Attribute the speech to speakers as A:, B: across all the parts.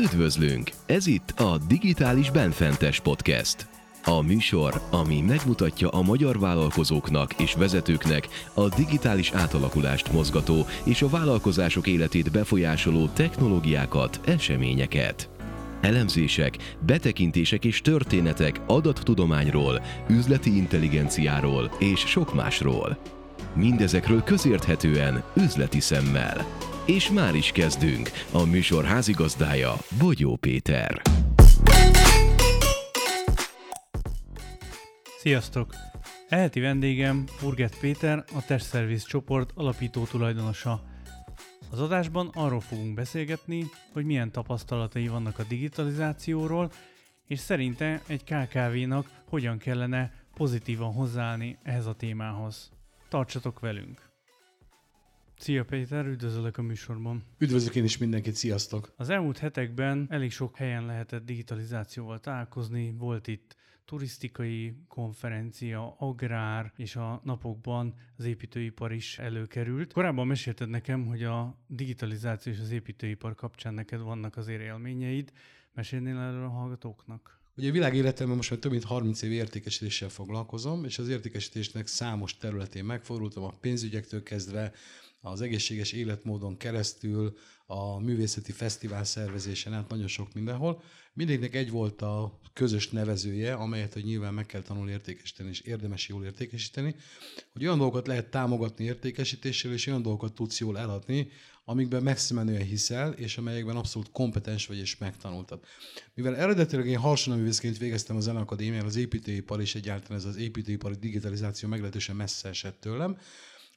A: Üdvözlünk! Ez itt a Digitális Benfentes Podcast. A műsor, ami megmutatja a magyar vállalkozóknak és vezetőknek a digitális átalakulást mozgató és a vállalkozások életét befolyásoló technológiákat, eseményeket. Elemzések, betekintések és történetek adattudományról, üzleti intelligenciáról és sok másról. Mindezekről közérthetően, üzleti szemmel. És már is kezdünk. A műsor házigazdája Bogyó Péter.
B: Sziasztok! Eheti vendégem Burget Péter, a Testszerviz csoport alapító tulajdonosa. Az adásban arról fogunk beszélgetni, hogy milyen tapasztalatai vannak a digitalizációról, és szerinte egy KKV-nak hogyan kellene pozitívan hozzáállni ehhez a témához. Tartsatok velünk! Szia Péter, üdvözöllek a műsorban.
C: Üdvözlök én is mindenkit, sziasztok!
B: Az elmúlt hetekben elég sok helyen lehetett digitalizációval találkozni, volt itt turisztikai konferencia, agrár, és a napokban az építőipar is előkerült. Korábban mesélted nekem, hogy a digitalizáció és az építőipar kapcsán neked vannak azért élményeid. Mesélnél erről a hallgatóknak?
C: Ugye a világ életemben most már több mint 30 év értékesítéssel foglalkozom, és az értékesítésnek számos területén megfordultam, a pénzügyektől kezdve az egészséges életmódon keresztül, a művészeti fesztivál szervezésen át nagyon sok mindenhol. Mindegynek egy volt a közös nevezője, amelyet hogy nyilván meg kell tanulni értékesíteni, és érdemes jól értékesíteni, hogy olyan dolgokat lehet támogatni értékesítéssel, és olyan dolgokat tudsz jól eladni, amikben messze menően hiszel, és amelyekben abszolút kompetens vagy és megtanultad. Mivel eredetileg én harsonaművészként végeztem a Zeneakadémián, az építőipar és egyáltalán ez az építőipari digitalizáció meglehetősen messze esett tőlem,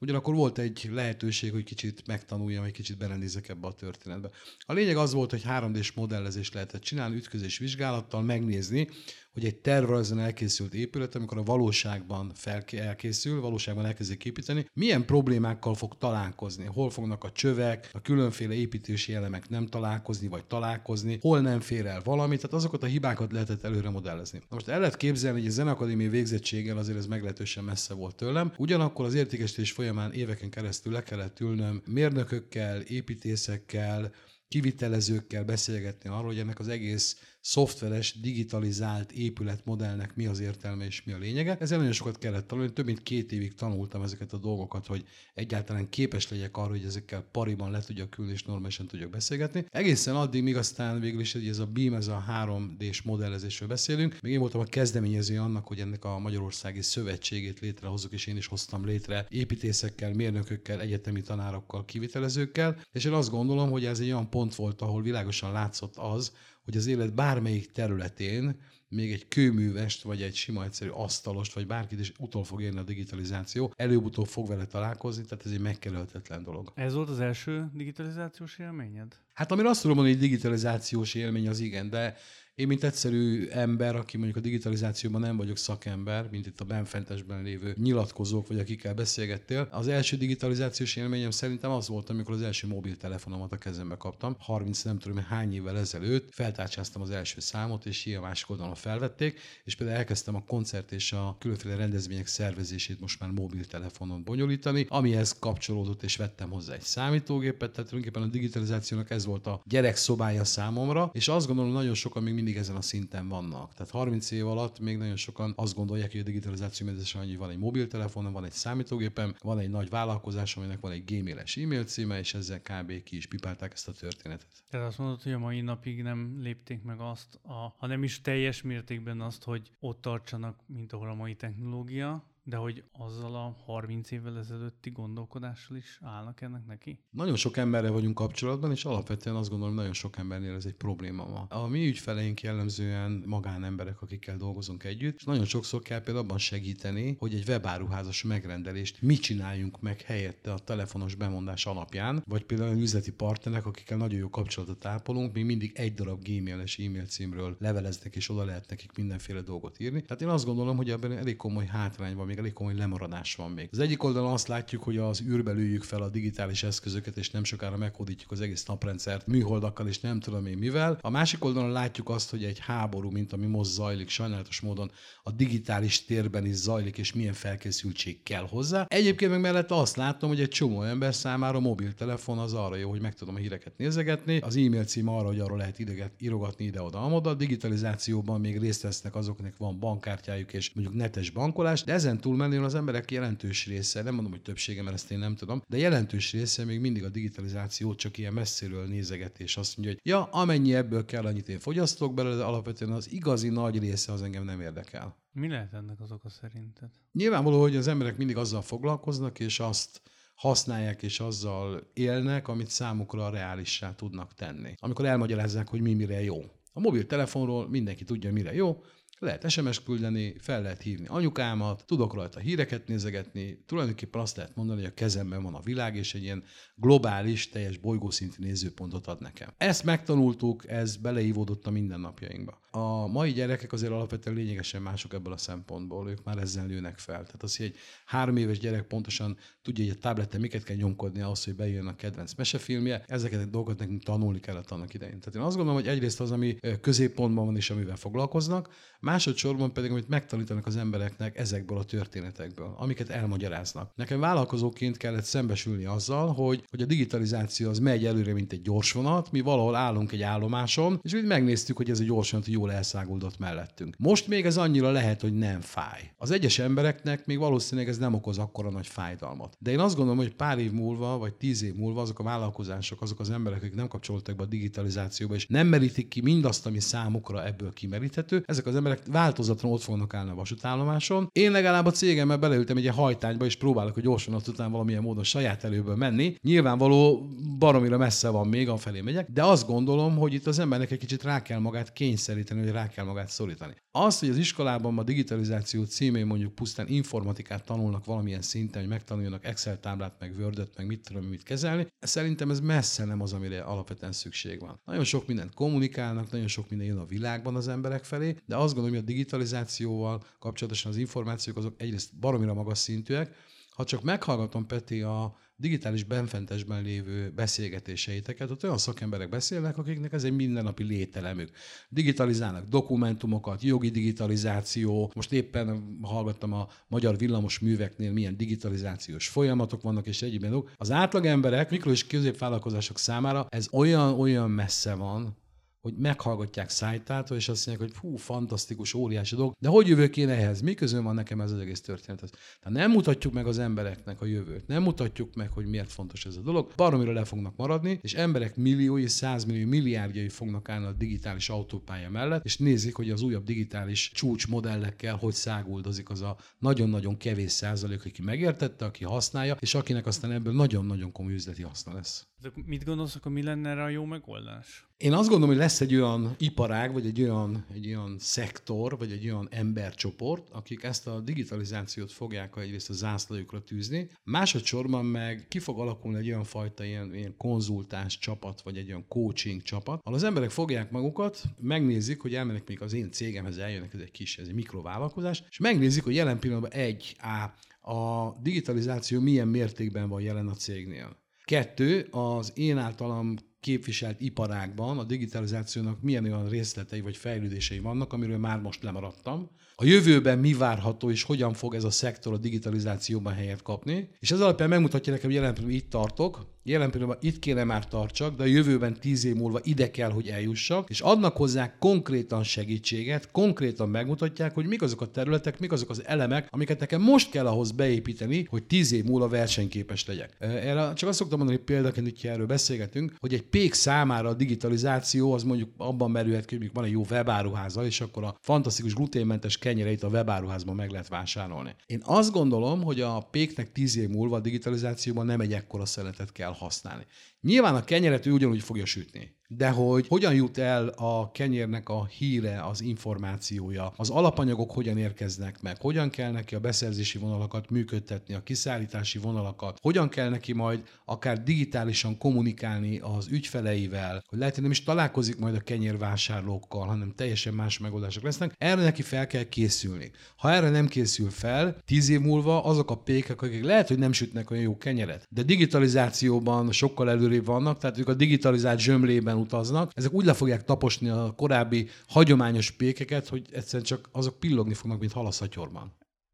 C: Ugyanakkor volt egy lehetőség, hogy kicsit megtanuljam, egy kicsit belenézek ebbe a történetbe. A lényeg az volt, hogy 3D-s modellezést lehetett csinálni, ütközés vizsgálattal, megnézni, hogy egy tervrajzon elkészült épület, amikor a valóságban fel, elkészül, valóságban elkezdik építeni, milyen problémákkal fog találkozni, hol fognak a csövek, a különféle építési elemek nem találkozni, vagy találkozni, hol nem fér el valami, tehát azokat a hibákat lehetett előre modellezni. Na most el lehet képzelni, hogy a zenakadémiai végzettséggel azért ez meglehetősen messze volt tőlem, ugyanakkor az értékesítés folyamán éveken keresztül le kellett ülnöm mérnökökkel, építészekkel, kivitelezőkkel beszélgetni arról, hogy ennek az egész szoftveres, digitalizált épületmodellnek mi az értelme és mi a lényege. Ezzel nagyon sokat kellett tanulni, több mint két évig tanultam ezeket a dolgokat, hogy egyáltalán képes legyek arra, hogy ezekkel pariban le tudjak külni és normálisan tudjak beszélgetni. Egészen addig, míg aztán végül is ez a BIM, ez a 3D-s modellezésről beszélünk. Még én voltam a kezdeményező annak, hogy ennek a Magyarországi Szövetségét létrehozzuk, és én is hoztam létre építészekkel, mérnökökkel, egyetemi tanárokkal, kivitelezőkkel. És én azt gondolom, hogy ez egy olyan pont volt, ahol világosan látszott az, hogy az élet bármelyik területén még egy kőművest, vagy egy sima egyszerű asztalost, vagy bárkit is utol fog érni a digitalizáció, előbb-utóbb fog vele találkozni, tehát ez egy megkerülhetetlen dolog.
B: Ez volt az első digitalizációs élményed?
C: Hát amire azt tudom mondani, hogy digitalizációs élmény az igen, de én, mint egyszerű ember, aki mondjuk a digitalizációban nem vagyok szakember, mint itt a benfentesben lévő nyilatkozók, vagy akikkel beszélgettél, az első digitalizációs élményem szerintem az volt, amikor az első mobiltelefonomat a kezembe kaptam. 30 nem tudom hány évvel ezelőtt feltárcsáztam az első számot, és ilyen másik oldalon felvették, és például elkezdtem a koncert és a különféle rendezvények szervezését most már mobiltelefonon bonyolítani, amihez kapcsolódott, és vettem hozzá egy számítógépet, tehát tulajdonképpen a digitalizációnak ez volt a gyerekszobája számomra, és azt gondolom, nagyon sokan még mindig ezen a szinten vannak. Tehát 30 év alatt még nagyon sokan azt gondolják, hogy a digitalizáció mindössze annyi, van egy mobiltelefon, van egy számítógépem, van egy nagy vállalkozás, aminek van egy gmailes e-mail címe, és ezzel kb. ki is pipálták ezt a történetet.
B: Tehát azt mondod, hogy a mai napig nem lépték meg azt, a, ha nem is teljes mértékben azt, hogy ott tartsanak, mint ahol a mai technológia, de hogy azzal a 30 évvel ezelőtti gondolkodással is állnak ennek neki?
C: Nagyon sok emberre vagyunk kapcsolatban, és alapvetően azt gondolom, nagyon sok embernél ez egy probléma ma. A mi ügyfeleink jellemzően magánemberek, akikkel dolgozunk együtt, és nagyon sokszor kell például abban segíteni, hogy egy webáruházas megrendelést mi csináljunk meg helyette a telefonos bemondás alapján, vagy például üzleti partnerek, akikkel nagyon jó kapcsolatot ápolunk, még mindig egy darab gmailes e-mail címről leveleznek, és oda lehet nekik mindenféle dolgot írni. Tehát én azt gondolom, hogy ebben elég komoly hátrány van még elég komoly lemaradás van még. Az egyik oldalon azt látjuk, hogy az űrbe lőjük fel a digitális eszközöket, és nem sokára meghódítjuk az egész naprendszert műholdakkal, és nem tudom én mivel. A másik oldalon látjuk azt, hogy egy háború, mint ami most zajlik, sajnálatos módon a digitális térben is zajlik, és milyen felkészültség kell hozzá. Egyébként meg mellett azt látom, hogy egy csomó ember számára a mobiltelefon az arra jó, hogy meg tudom a híreket nézegetni, az e-mail cím arra, hogy arról lehet ideget, írogatni ide-oda, amoda. A digitalizációban még részt vesznek azoknak van bankkártyájuk és mondjuk netes bankolás, de ezen túlmenően az emberek jelentős része, nem mondom, hogy többsége, mert ezt én nem tudom, de jelentős része még mindig a digitalizációt csak ilyen messziről nézegetés. Azt mondja, hogy ja, amennyi ebből kell, annyit én fogyasztok belőle, de alapvetően az igazi nagy része az engem nem érdekel.
B: Mi lehet ennek az oka szerinted?
C: Nyilvánvaló, hogy az emberek mindig azzal foglalkoznak, és azt használják és azzal élnek, amit számukra reálissá tudnak tenni. Amikor elmagyarázzák, hogy mi mire jó. A mobiltelefonról mindenki tudja, mire jó, lehet SMS küldeni, fel lehet hívni anyukámat, tudok rajta híreket nézegetni, tulajdonképpen azt lehet mondani, hogy a kezemben van a világ, és egy ilyen globális, teljes bolygószintű nézőpontot ad nekem. Ezt megtanultuk, ez beleívódott a mindennapjainkba. A mai gyerekek azért alapvetően lényegesen mások ebből a szempontból, ők már ezzel nőnek fel. Tehát az, hogy egy három éves gyerek pontosan tudja, hogy a tableten miket kell nyomkodni ahhoz, hogy bejön a kedvenc mesefilmje, ezeket a dolgokat nekünk tanulni kellett annak idején. Tehát én azt gondolom, hogy egyrészt az, ami középpontban van és amivel foglalkoznak, másodszorban pedig, amit megtanítanak az embereknek ezekből a történetekből, amiket elmagyaráznak. Nekem vállalkozóként kellett szembesülni azzal, hogy, hogy a digitalizáció az megy előre, mint egy gyorsvonat, mi valahol állunk egy állomáson, és úgy megnéztük, hogy ez a gyorsvonat jól elszáguldott mellettünk. Most még ez annyira lehet, hogy nem fáj. Az egyes embereknek még valószínűleg ez nem okoz akkora nagy fájdalmat. De én azt gondolom, hogy pár év múlva, vagy tíz év múlva azok a vállalkozások, azok az emberek, akik nem kapcsoltak be a digitalizációba, és nem merítik ki mindazt, ami számukra ebből kimeríthető, ezek az emberek változatlanul ott fognak állni a vasútállomáson. Én legalább a cégemmel beleültem egy hajtányba, és próbálok, hogy gyorsan ott után valamilyen módon saját előből menni. Nyilvánvaló baromira messze van még, a felé megyek, de azt gondolom, hogy itt az embernek egy kicsit rá kell magát kényszeríteni, hogy rá kell magát szorítani. Az, hogy az iskolában a digitalizáció címén mondjuk pusztán informatikát tanulnak valamilyen szinten, hogy megtanuljanak Excel táblát, meg word meg mit tudom, mit kezelni, szerintem ez messze nem az, amire alapvetően szükség van. Nagyon sok mindent kommunikálnak, nagyon sok minden jön a világban az emberek felé, de azt gondolom, hogy a digitalizációval kapcsolatosan az információk azok egyrészt baromira magas szintűek, ha csak meghallgatom, Peti, a digitális benfentesben lévő beszélgetéseiteket, ott olyan szakemberek beszélnek, akiknek ez egy mindennapi lételemük. Digitalizálnak dokumentumokat, jogi digitalizáció, most éppen hallgattam a magyar villamos műveknél, milyen digitalizációs folyamatok vannak, és dolgok. Az átlag emberek, mikro és középvállalkozások számára ez olyan-olyan messze van, hogy meghallgatják szájtától, és azt mondják, hogy fú, fantasztikus, óriási dolog, de hogy jövök én ehhez? Mi közön van nekem ez az egész történet? Tehát nem mutatjuk meg az embereknek a jövőt, nem mutatjuk meg, hogy miért fontos ez a dolog, baromira le fognak maradni, és emberek milliói, százmillió, milliárdjai fognak állni a digitális autópálya mellett, és nézik, hogy az újabb digitális csúcsmodellekkel hogy száguldozik az a nagyon-nagyon kevés százalék, aki megértette, aki használja, és akinek aztán ebből nagyon-nagyon komoly üzleti haszna lesz.
B: Mit gondolsz, akkor mi lenne erre a jó megoldás?
C: Én azt gondolom, hogy lesz egy olyan iparág, vagy egy olyan, egy olyan szektor, vagy egy olyan embercsoport, akik ezt a digitalizációt fogják egyrészt a zászlójukra tűzni, másodszorban meg ki fog alakulni egy olyan fajta ilyen, ilyen konzultás csapat, vagy egy olyan coaching csapat, ahol az emberek fogják magukat, megnézik, hogy elmennek még az én cégemhez, eljönnek, ez egy kis, ez egy mikrovállalkozás, és megnézik, hogy jelen pillanatban egy, A, a digitalizáció milyen mértékben van jelen a cégnél. Kettő, az én általam képviselt iparágban a digitalizációnak milyen olyan részletei vagy fejlődései vannak, amiről már most lemaradtam. A jövőben mi várható, és hogyan fog ez a szektor a digitalizációban helyet kapni. És ez alapján megmutatja nekem, hogy jelen pillanatban itt tartok, jelen pillanatban itt kéne már tartsak, de a jövőben tíz év múlva ide kell, hogy eljussak, és adnak hozzá konkrétan segítséget, konkrétan megmutatják, hogy mik azok a területek, mik azok az elemek, amiket nekem most kell ahhoz beépíteni, hogy tíz év múlva versenyképes legyek. Erre csak azt szoktam mondani, hogy példaként, hogy erről beszélgetünk, hogy egy pék számára a digitalizáció az mondjuk abban merülhet ki, hogy van egy jó webáruháza, és akkor a fantasztikus gluténmentes kenyereit a webáruházban meg lehet vásárolni. Én azt gondolom, hogy a péknek tíz év múlva a digitalizációban nem egy ekkora szeletet kell használni. Nyilván a kenyeret ő ugyanúgy fogja sütni. De hogy hogyan jut el a kenyérnek a híre, az információja, az alapanyagok hogyan érkeznek meg, hogyan kell neki a beszerzési vonalakat működtetni, a kiszállítási vonalakat, hogyan kell neki majd akár digitálisan kommunikálni az ügyfeleivel, hogy lehet, hogy nem is találkozik majd a kenyérvásárlókkal, hanem teljesen más megoldások lesznek. Erre neki fel kell készülni. Ha erre nem készül fel, tíz év múlva azok a pékek, akik lehet, hogy nem sütnek olyan jó kenyeret, de digitalizációban sokkal előrébb vannak, tehát ők a digitalizált zsömlében utaznak, ezek úgy le fogják taposni a korábbi hagyományos pékeket, hogy egyszerűen csak azok pillogni fognak, mint halaszatyorban.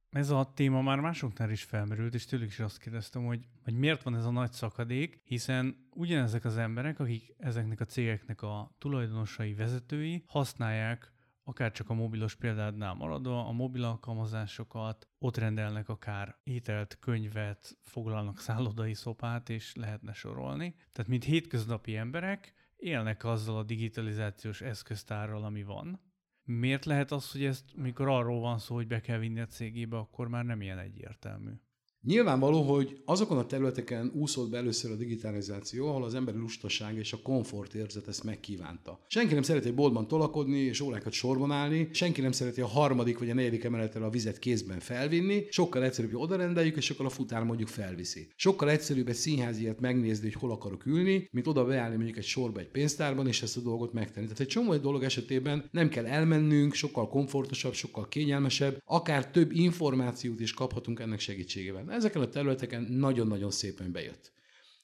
B: Ez a téma már másoknál is felmerült, és tőlük is azt kérdeztem, hogy, hogy miért van ez a nagy szakadék, hiszen ugyanezek az emberek, akik ezeknek a cégeknek a tulajdonosai, vezetői, használják akár csak a mobilos példádnál maradva, a mobil alkalmazásokat, ott rendelnek akár ételt, könyvet, foglalnak szállodai szopát, és lehetne sorolni. Tehát, mint hétköznapi emberek, élnek azzal a digitalizációs eszköztárral, ami van. Miért lehet az, hogy ezt, mikor arról van szó, hogy be kell vinni a cégébe, akkor már nem ilyen egyértelmű?
C: Nyilvánvaló, hogy azokon a területeken úszott be először a digitalizáció, ahol az emberi lustaság és a komfort érzet ezt megkívánta. Senki nem szereti boltban tolakodni és órákat sorban állni, senki nem szereti a harmadik vagy a negyedik emeletre a vizet kézben felvinni, sokkal egyszerűbb, hogy odarendeljük, és sokkal a futár mondjuk felviszi. Sokkal egyszerűbb egy színháziat megnézni, hogy hol akarok ülni, mint oda beállni mondjuk egy sorba egy pénztárban, és ezt a dolgot megtenni. Tehát egy csomó egy dolog esetében nem kell elmennünk, sokkal komfortosabb, sokkal kényelmesebb, akár több információt is kaphatunk ennek segítségével. Ezeken a területeken nagyon-nagyon szépen bejött.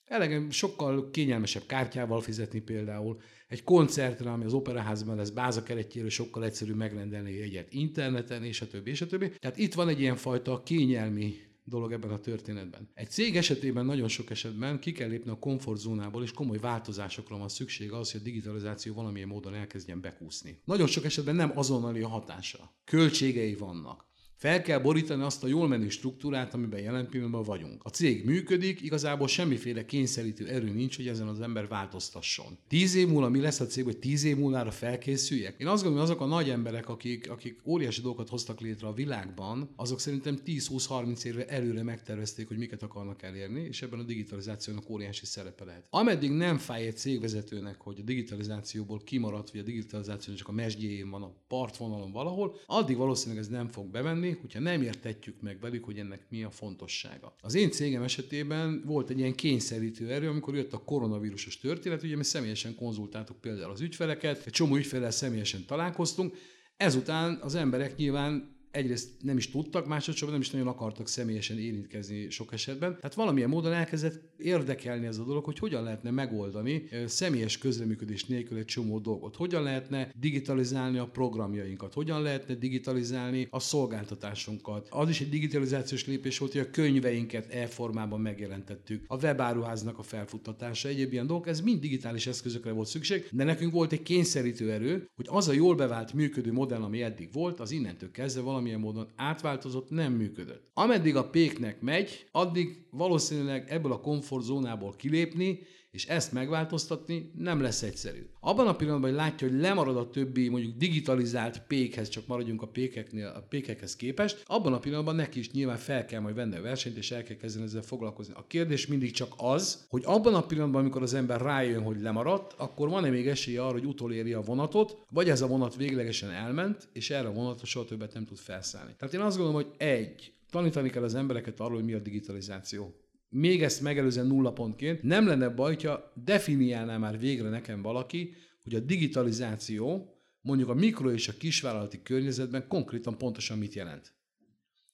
C: Elegem sokkal kényelmesebb kártyával fizetni például. Egy koncertre, ami az operaházban lesz báza keretjéről, sokkal egyszerűbb megrendelni egyet interneten, és a többi, és a többi. Tehát itt van egy ilyen fajta kényelmi dolog ebben a történetben. Egy cég esetében nagyon sok esetben ki kell lépni a komfortzónából, és komoly változásokra van szükség az, hogy a digitalizáció valamilyen módon elkezdjen bekúszni. Nagyon sok esetben nem azonnali a hatása. Költségei vannak. Fel kell borítani azt a jól menő struktúrát, amiben jelen pillanatban vagyunk. A cég működik, igazából semmiféle kényszerítő erő nincs, hogy ezen az ember változtasson. Tíz év múlva mi lesz a cég, hogy tíz év múlva felkészüljek? Én azt gondolom, hogy azok a nagy emberek, akik, akik óriási dolgokat hoztak létre a világban, azok szerintem 10-20-30 évre előre megtervezték, hogy miket akarnak elérni, és ebben a digitalizációnak óriási szerepe lehet. Ameddig nem fáj egy cégvezetőnek, hogy a digitalizációból kimaradt, vagy a digitalizáció csak a mesdjéjén van, a partvonalon valahol, addig valószínűleg ez nem fog bevenni, hogyha nem értetjük meg velük, hogy ennek mi a fontossága. Az én cégem esetében volt egy ilyen kényszerítő erő, amikor jött a koronavírusos történet, ugye mi személyesen konzultáltuk például az ügyfeleket, egy csomó ügyfelel személyesen találkoztunk, Ezután az emberek nyilván egyrészt nem is tudtak, másodszorban nem is nagyon akartak személyesen érintkezni sok esetben. Tehát valamilyen módon elkezdett érdekelni ez a dolog, hogy hogyan lehetne megoldani személyes közreműködés nélkül egy csomó dolgot. Hogyan lehetne digitalizálni a programjainkat, hogyan lehetne digitalizálni a szolgáltatásunkat. Az is egy digitalizációs lépés volt, hogy a könyveinket e-formában megjelentettük, a webáruháznak a felfuttatása, egyéb ilyen dolgok, ez mind digitális eszközökre volt szükség, de nekünk volt egy kényszerítő erő, hogy az a jól bevált működő modell, ami eddig volt, az innentől kezdve valami valamilyen módon átváltozott, nem működött. Ameddig a péknek megy, addig valószínűleg ebből a komfortzónából kilépni, és ezt megváltoztatni nem lesz egyszerű. Abban a pillanatban, hogy látja, hogy lemarad a többi mondjuk digitalizált pékhez, csak maradjunk a pékeknél, a pékekhez képest, abban a pillanatban neki is nyilván fel kell majd venni a versenyt, és el kell kezdeni ezzel foglalkozni. A kérdés mindig csak az, hogy abban a pillanatban, amikor az ember rájön, hogy lemaradt, akkor van-e még esélye arra, hogy utoléri a vonatot, vagy ez a vonat véglegesen elment, és erre a vonatra soha többet nem tud felszállni. Tehát én azt gondolom, hogy egy, tanítani kell az embereket arról, hogy mi a digitalizáció még ezt megelőzően nulla pontként, nem lenne baj, hogyha definiálná már végre nekem valaki, hogy a digitalizáció mondjuk a mikro és a kisvállalati környezetben konkrétan pontosan mit jelent.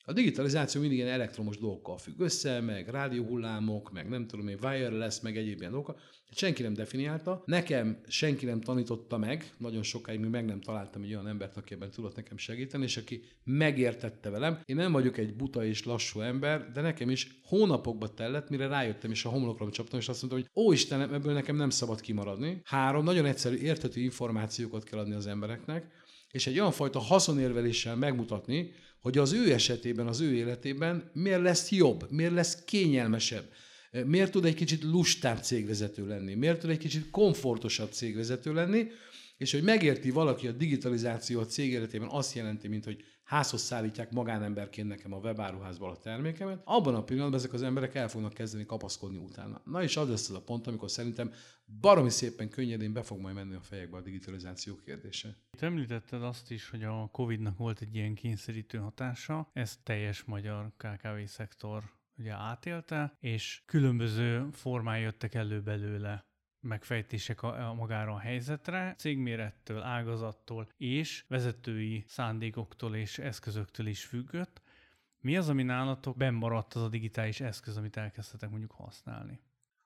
C: A digitalizáció mindig ilyen elektromos dolgokkal függ össze, meg rádióhullámok, meg nem tudom én, wireless, meg egyéb ilyen dolgokkal. Senki nem definiálta, nekem senki nem tanította meg, nagyon sokáig még meg nem találtam egy olyan embert, aki ebben tudott nekem segíteni, és aki megértette velem. Én nem vagyok egy buta és lassú ember, de nekem is hónapokba tellett, mire rájöttem, és a homlokra csaptam, és azt mondtam, hogy ó Istenem, ebből nekem nem szabad kimaradni. Három, nagyon egyszerű, érthető információkat kell adni az embereknek, és egy olyan fajta haszonérveléssel megmutatni, hogy az ő esetében, az ő életében miért lesz jobb, miért lesz kényelmesebb, miért tud egy kicsit lustább cégvezető lenni, miért tud egy kicsit komfortosabb cégvezető lenni, és hogy megérti valaki a digitalizáció a cég életében azt jelenti, mint hogy házhoz szállítják magánemberként nekem a webáruházból a termékemet, abban a pillanatban ezek az emberek el fognak kezdeni kapaszkodni utána. Na és az lesz az a pont, amikor szerintem baromi szépen könnyedén be fog majd menni a fejekbe a digitalizáció kérdése.
B: Te említetted azt is, hogy a Covid-nak volt egy ilyen kényszerítő hatása, ez teljes magyar KKV szektor ugye átélte, és különböző formán jöttek elő belőle megfejtések a, a magára a helyzetre, cégmérettől, ágazattól és vezetői szándékoktól és eszközöktől is függött. Mi az, ami nálatok benn maradt az a digitális eszköz, amit elkezdtetek mondjuk használni?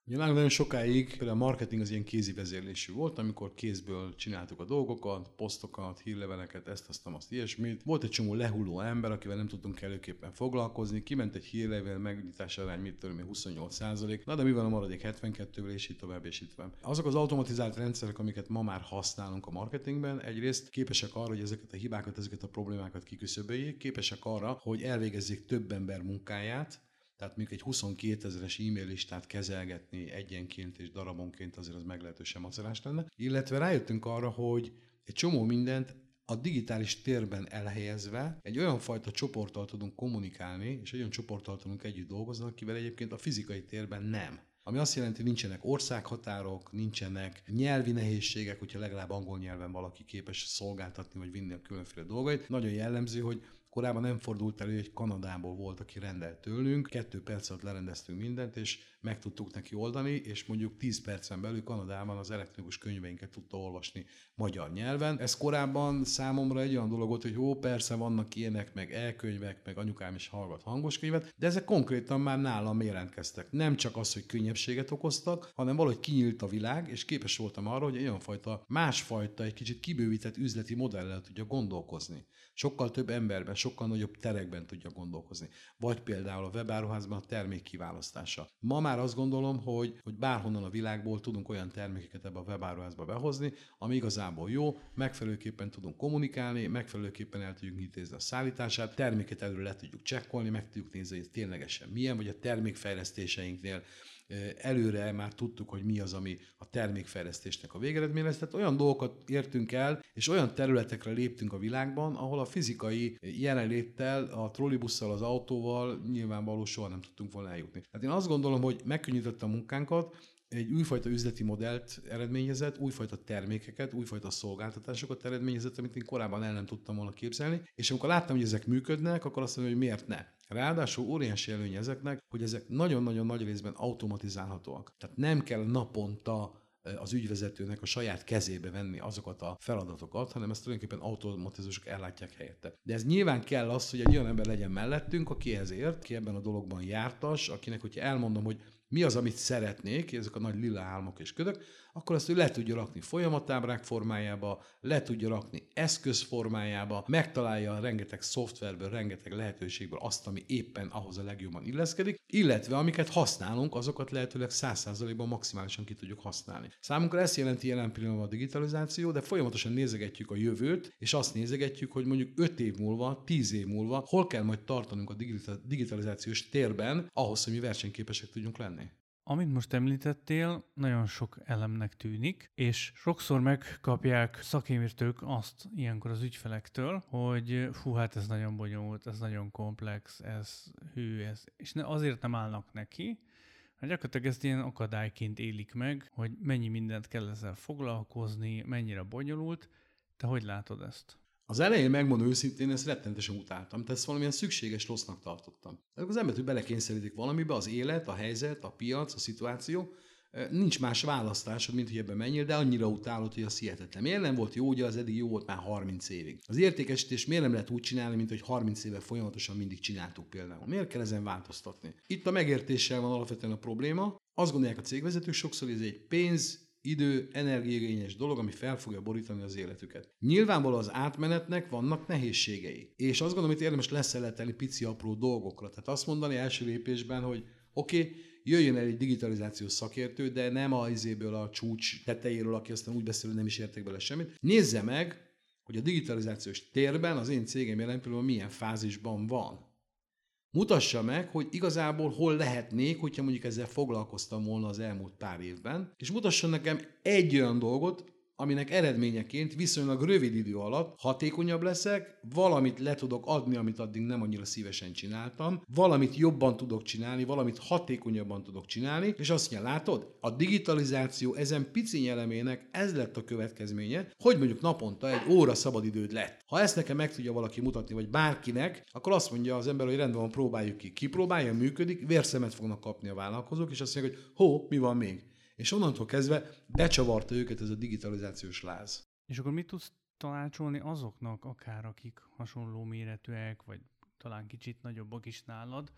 C: Ugye nagyon sokáig a marketing az ilyen kézi vezérlésű volt, amikor kézből csináltuk a dolgokat, posztokat, hírleveleket, ezt, azt, azt, ilyesmit. Volt egy csomó lehulló ember, akivel nem tudtunk előképpen foglalkozni, kiment egy hírlevél megnyitás arány, mit tudom 28 százalék, na de van a maradék 72-vel, és így tovább, és itt van. Azok az automatizált rendszerek, amiket ma már használunk a marketingben, egyrészt képesek arra, hogy ezeket a hibákat, ezeket a problémákat kiküszöböljék, képesek arra, hogy elvégezzék több ember munkáját, tehát mondjuk egy 22 ezeres e-mail listát kezelgetni egyenként és darabonként azért az meglehetősen macerás lenne. Illetve rájöttünk arra, hogy egy csomó mindent a digitális térben elhelyezve egy olyan fajta csoporttal tudunk kommunikálni, és egy olyan csoporttal tudunk együtt dolgozni, akivel egyébként a fizikai térben nem. Ami azt jelenti, hogy nincsenek országhatárok, nincsenek nyelvi nehézségek, hogyha legalább angol nyelven valaki képes szolgáltatni vagy vinni a különféle dolgait. Nagyon jellemző, hogy Korábban nem fordult elő, hogy Kanadából volt, aki rendelt tőlünk, kettő perc alatt lerendeztünk mindent, és meg tudtuk neki oldani, és mondjuk 10 percen belül Kanadában az elektronikus könyveinket tudta olvasni magyar nyelven. Ez korábban számomra egy olyan dolog volt, hogy jó, persze vannak ilyenek, meg elkönyvek, meg anyukám is hallgat hangos könyvet, de ezek konkrétan már nálam jelentkeztek. Nem csak az, hogy könnyebbséget okoztak, hanem valahogy kinyílt a világ, és képes voltam arra, hogy egy olyan fajta, másfajta, egy kicsit kibővített üzleti modellel tudja gondolkozni. Sokkal több emberben, sokkal nagyobb terekben tudja gondolkozni. Vagy például a webáruházban a termék kiválasztása. Ma már azt gondolom, hogy, hogy bárhonnan a világból tudunk olyan termékeket ebbe a webáruházba behozni, ami igazából jó, megfelelőképpen tudunk kommunikálni, megfelelőképpen el tudjuk intézni a szállítását, terméket előre le tudjuk csekkolni, meg tudjuk nézni, hogy ténylegesen milyen, vagy a termékfejlesztéseinknél előre már tudtuk, hogy mi az, ami a termékfejlesztésnek a végeredmény lesz. Tehát olyan dolgokat értünk el, és olyan területekre léptünk a világban, ahol a fizikai jelenléttel, a trollibusszal, az autóval nyilvánvaló soha nem tudtunk volna eljutni. Tehát én azt gondolom, hogy megkönnyítette a munkánkat, egy újfajta üzleti modellt eredményezett, újfajta termékeket, újfajta szolgáltatásokat eredményezett, amit én korábban el nem tudtam volna képzelni, és amikor láttam, hogy ezek működnek, akkor azt mondom, hogy miért ne. Ráadásul óriási előny ezeknek, hogy ezek nagyon-nagyon nagy részben automatizálhatóak. Tehát nem kell naponta az ügyvezetőnek a saját kezébe venni azokat a feladatokat, hanem ezt tulajdonképpen automatizmusok ellátják helyette. De ez nyilván kell az, hogy egy olyan ember legyen mellettünk, aki ezért, ki ebben a dologban jártas, akinek, hogyha elmondom, hogy mi az, amit szeretnék, ezek a nagy lila álmok és ködök, akkor azt ő le tudja rakni folyamatábrák formájába, le tudja rakni eszköz formájába, megtalálja rengeteg szoftverből, rengeteg lehetőségből azt, ami éppen ahhoz a legjobban illeszkedik, illetve amiket használunk, azokat lehetőleg 100%-ban maximálisan ki tudjuk használni. Számunkra ezt jelenti jelen pillanatban a digitalizáció, de folyamatosan nézegetjük a jövőt, és azt nézegetjük, hogy mondjuk 5 év múlva, 10 év múlva hol kell majd tartanunk a digitalizációs térben ahhoz, hogy mi versenyképesek tudjunk lenni.
B: Amit most említettél, nagyon sok elemnek tűnik, és sokszor megkapják szakértők azt ilyenkor az ügyfelektől, hogy fú, hát ez nagyon bonyolult, ez nagyon komplex, ez hű, ez, és ne, azért nem állnak neki, Hát gyakorlatilag ezt ilyen akadályként élik meg, hogy mennyi mindent kell ezzel foglalkozni, mennyire bonyolult. Te hogy látod ezt?
C: Az elején megmondom őszintén, ezt rettenetesen utáltam, tehát ezt valamilyen szükséges rossznak tartottam. Az ember, hogy belekényszerítik valamibe, az élet, a helyzet, a piac, a szituáció, nincs más választás, mint hogy ebbe menjél, de annyira utálod, hogy az hihetetlen. Miért nem volt jó, ugye az eddig jó volt már 30 évig. Az értékesítés miért nem lehet úgy csinálni, mint hogy 30 éve folyamatosan mindig csináltuk például. Miért kell ezen változtatni? Itt a megértéssel van alapvetően a probléma. Azt gondolják a cégvezetők sokszor, hogy ez egy pénz, idő, energiaigényes dolog, ami fel fogja borítani az életüket. Nyilvánvalóan az átmenetnek vannak nehézségei. És azt gondolom, hogy érdemes leszeletelni pici apró dolgokra. Tehát azt mondani első lépésben, hogy oké, okay, jöjjön el egy digitalizációs szakértő, de nem a izéből a csúcs tetejéről, aki aztán úgy beszél, hogy nem is értek bele semmit. Nézze meg, hogy a digitalizációs térben az én cégem jelen pillanatban milyen fázisban van. Mutassa meg, hogy igazából hol lehetnék, hogyha mondjuk ezzel foglalkoztam volna az elmúlt pár évben, és mutasson nekem egy olyan dolgot, aminek eredményeként viszonylag rövid idő alatt hatékonyabb leszek, valamit le tudok adni, amit addig nem annyira szívesen csináltam, valamit jobban tudok csinálni, valamit hatékonyabban tudok csinálni, és azt mondja, látod, a digitalizáció ezen pici elemének ez lett a következménye, hogy mondjuk naponta egy óra szabadidőd lett. Ha ezt nekem meg tudja valaki mutatni, vagy bárkinek, akkor azt mondja az ember, hogy rendben van, próbáljuk ki. Kipróbálja, működik, vérszemet fognak kapni a vállalkozók, és azt mondja, hogy hó, mi van még? És onnantól kezdve becsavarta őket ez a digitalizációs láz.
B: És akkor mit tudsz tanácsolni azoknak, akár akik hasonló méretűek, vagy talán kicsit nagyobbak is nálad,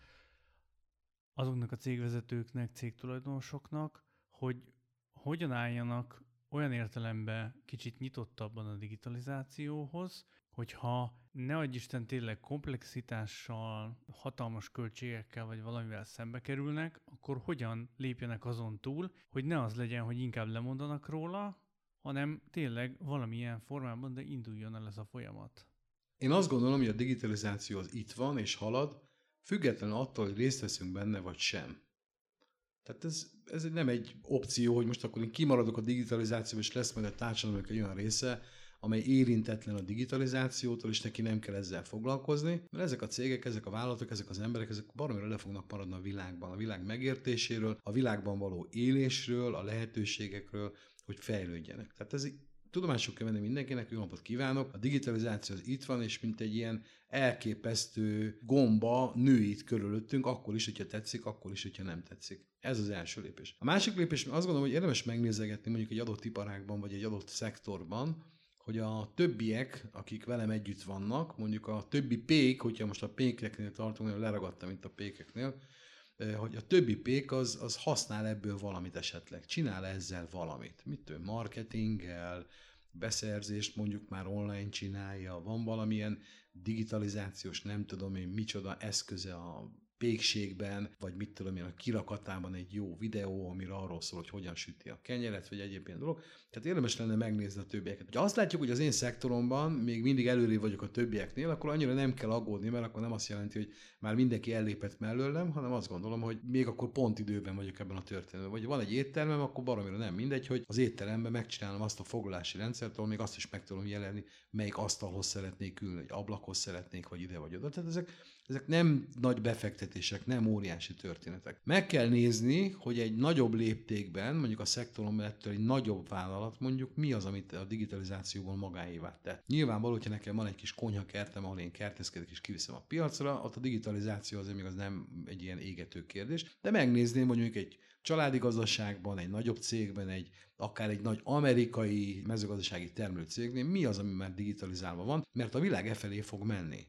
B: azoknak a cégvezetőknek, cégtulajdonosoknak, hogy hogyan álljanak olyan értelemben kicsit nyitottabban a digitalizációhoz, hogyha ne adj Isten tényleg komplexitással, hatalmas költségekkel vagy valamivel szembe kerülnek, akkor hogyan lépjenek azon túl, hogy ne az legyen, hogy inkább lemondanak róla, hanem tényleg valamilyen formában, de induljon el ez a folyamat.
C: Én azt gondolom, hogy a digitalizáció az itt van és halad, függetlenül attól, hogy részt veszünk benne vagy sem. Tehát ez, ez nem egy opció, hogy most akkor én kimaradok a digitalizáció, és lesz majd a társadalomnak egy olyan része, amely érintetlen a digitalizációtól, és neki nem kell ezzel foglalkozni, mert ezek a cégek, ezek a vállalatok, ezek az emberek, ezek baromira le fognak maradni a világban, a világ megértéséről, a világban való élésről, a lehetőségekről, hogy fejlődjenek. Tehát ez tudomásul kell venni mindenkinek, jó napot kívánok, a digitalizáció az itt van, és mint egy ilyen elképesztő gomba nő itt körülöttünk, akkor is, hogyha tetszik, akkor is, hogyha nem tetszik. Ez az első lépés. A másik lépés, azt gondolom, hogy érdemes megnézegetni mondjuk egy adott iparágban, vagy egy adott szektorban, hogy a többiek, akik velem együtt vannak, mondjuk a többi pék, hogyha most a pékeknél tartunk, nagyon leragadtam, mint a pékeknél, hogy a többi pék az, az használ ebből valamit esetleg, csinál ezzel valamit. Mit tudom, marketinggel, beszerzést mondjuk már online csinálja, van valamilyen digitalizációs, nem tudom én micsoda eszköze a pékségben, vagy mit tudom én, a kirakatában egy jó videó, amire arról szól, hogy hogyan süti a kenyeret, vagy egyéb ilyen dolog. Tehát érdemes lenne megnézni a többieket. Ha azt látjuk, hogy az én szektoromban még mindig előrébb vagyok a többieknél, akkor annyira nem kell aggódni, mert akkor nem azt jelenti, hogy már mindenki ellépett mellőlem, hanem azt gondolom, hogy még akkor pont időben vagyok ebben a történetben. Vagy van egy éttermem, akkor baromira nem mindegy, hogy az étteremben megcsinálom azt a foglalási rendszert, ahol még azt is meg tudom jelenni, melyik asztalhoz szeretnék ülni, egy ablakhoz szeretnék, vagy ide vagy oda. Tehát ezek ezek nem nagy befektetések, nem óriási történetek. Meg kell nézni, hogy egy nagyobb léptékben, mondjuk a szektoron ettől egy nagyobb vállalat, mondjuk mi az, amit a digitalizációból magáévá tett. Nyilvánvaló, hogyha nekem van egy kis konyhakertem, ahol én kertezkedek és kiviszem a piacra, ott a digitalizáció azért még az nem egy ilyen égető kérdés, de megnézném mondjuk egy családi gazdaságban, egy nagyobb cégben, egy akár egy nagy amerikai mezőgazdasági termelő cégnél, mi az, ami már digitalizálva van, mert a világ e felé fog menni.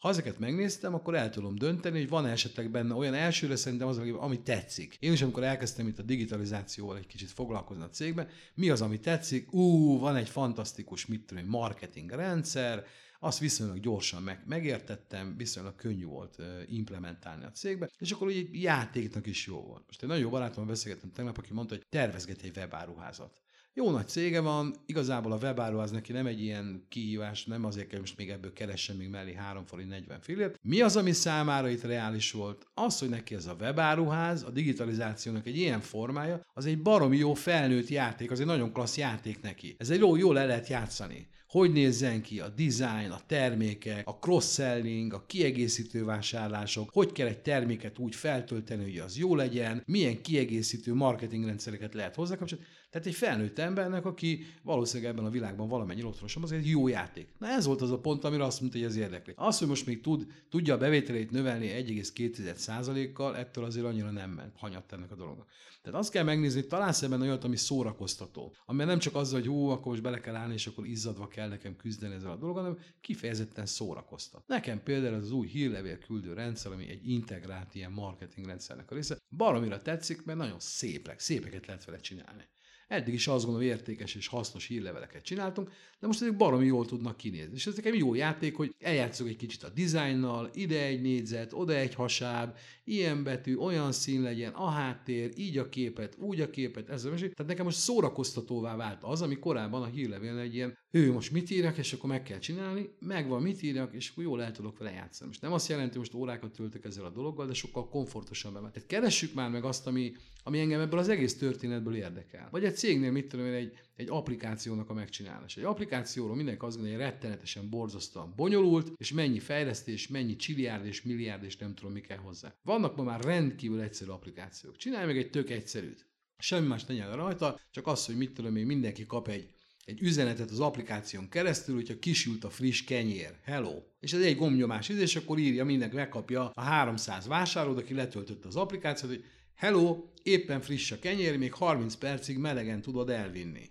C: Ha ezeket megnéztem, akkor el tudom dönteni, hogy van esetleg benne olyan elsőre szerintem az, ami tetszik. Én is, amikor elkezdtem itt a digitalizációval egy kicsit foglalkozni a cégben, mi az, ami tetszik? Ú, van egy fantasztikus, mit tudom, marketing rendszer, azt viszonylag gyorsan meg, megértettem, viszonylag könnyű volt implementálni a cégbe, és akkor egy játéknak is jó volt. Most egy nagyon jó barátommal beszélgettem tegnap, aki mondta, hogy tervezget egy webáruházat. Jó nagy cége van, igazából a webáru az neki nem egy ilyen kihívás, nem azért kell most még ebből keressen még mellé 3 forint 40 fillért. Mi az, ami számára itt reális volt? Az, hogy neki ez a webáruház, a digitalizációnak egy ilyen formája, az egy baromi jó felnőtt játék, az egy nagyon klassz játék neki. Ez egy jó, jól le lehet játszani hogy nézzen ki a design, a termékek, a cross-selling, a kiegészítő vásárlások, hogy kell egy terméket úgy feltölteni, hogy az jó legyen, milyen kiegészítő marketingrendszereket lehet hozzákapcsolni. Tehát egy felnőtt embernek, aki valószínűleg ebben a világban valamennyi otthonosabb, az egy jó játék. Na ez volt az a pont, amire azt mondta, hogy ez érdekli. Az, hogy most még tud, tudja a bevételét növelni 1,2%-kal, ettől azért annyira nem ment, hanyatt ennek a dolognak. Tehát azt kell megnézni, találsz ebben olyat, ami szórakoztató. Ami nem csak az, hogy hú, akkor most bele kell állni, és akkor izzadva kell nekem küzdeni ezzel a dologgal, hanem kifejezetten szórakoztat. Nekem például az új hírlevél küldő rendszer, ami egy integrált ilyen marketing rendszernek a része, baromira tetszik, mert nagyon szépek, szépeket lehet vele csinálni. Eddig is azt gondolom, értékes és hasznos hírleveleket csináltunk, de most ezek baromi jól tudnak kinézni. És ez nekem jó játék, hogy eljátszok egy kicsit a dizájnnal, ide egy négyzet, oda egy hasáb, ilyen betű, olyan szín legyen, a háttér, így a képet, úgy a képet, ez a mesé. Tehát nekem most szórakoztatóvá vált az, ami korábban a hírlevélnél egy ilyen ő most mit írjak, és akkor meg kell csinálni, megvan mit írjak, és akkor jól el tudok vele játszani. Most nem azt jelenti, hogy most órákat töltök ezzel a dologgal, de sokkal komfortosabb. Tehát keressük már meg azt, ami, ami engem ebből az egész történetből érdekel. Vagy egy cégnél, mit tudom én, egy, egy applikációnak a megcsinálása. Egy applikációról mindenki azt gondolja, hogy rettenetesen, borzasztóan bonyolult, és mennyi fejlesztés, mennyi csiliárd és milliárd, és nem tudom, mi kell hozzá. Vannak ma már rendkívül egyszerű applikációk. Csinálj meg egy tök egyszerűt. Semmi más ne rajta, csak az, hogy mit tudom én, mindenki kap egy egy üzenetet az applikáción keresztül, hogyha kisült a friss kenyér. Hello! És ez egy gombnyomás és akkor írja, mindenki megkapja a 300 vásárlót, aki letöltötte az applikációt, hogy hello, éppen friss a kenyér, még 30 percig melegen tudod elvinni.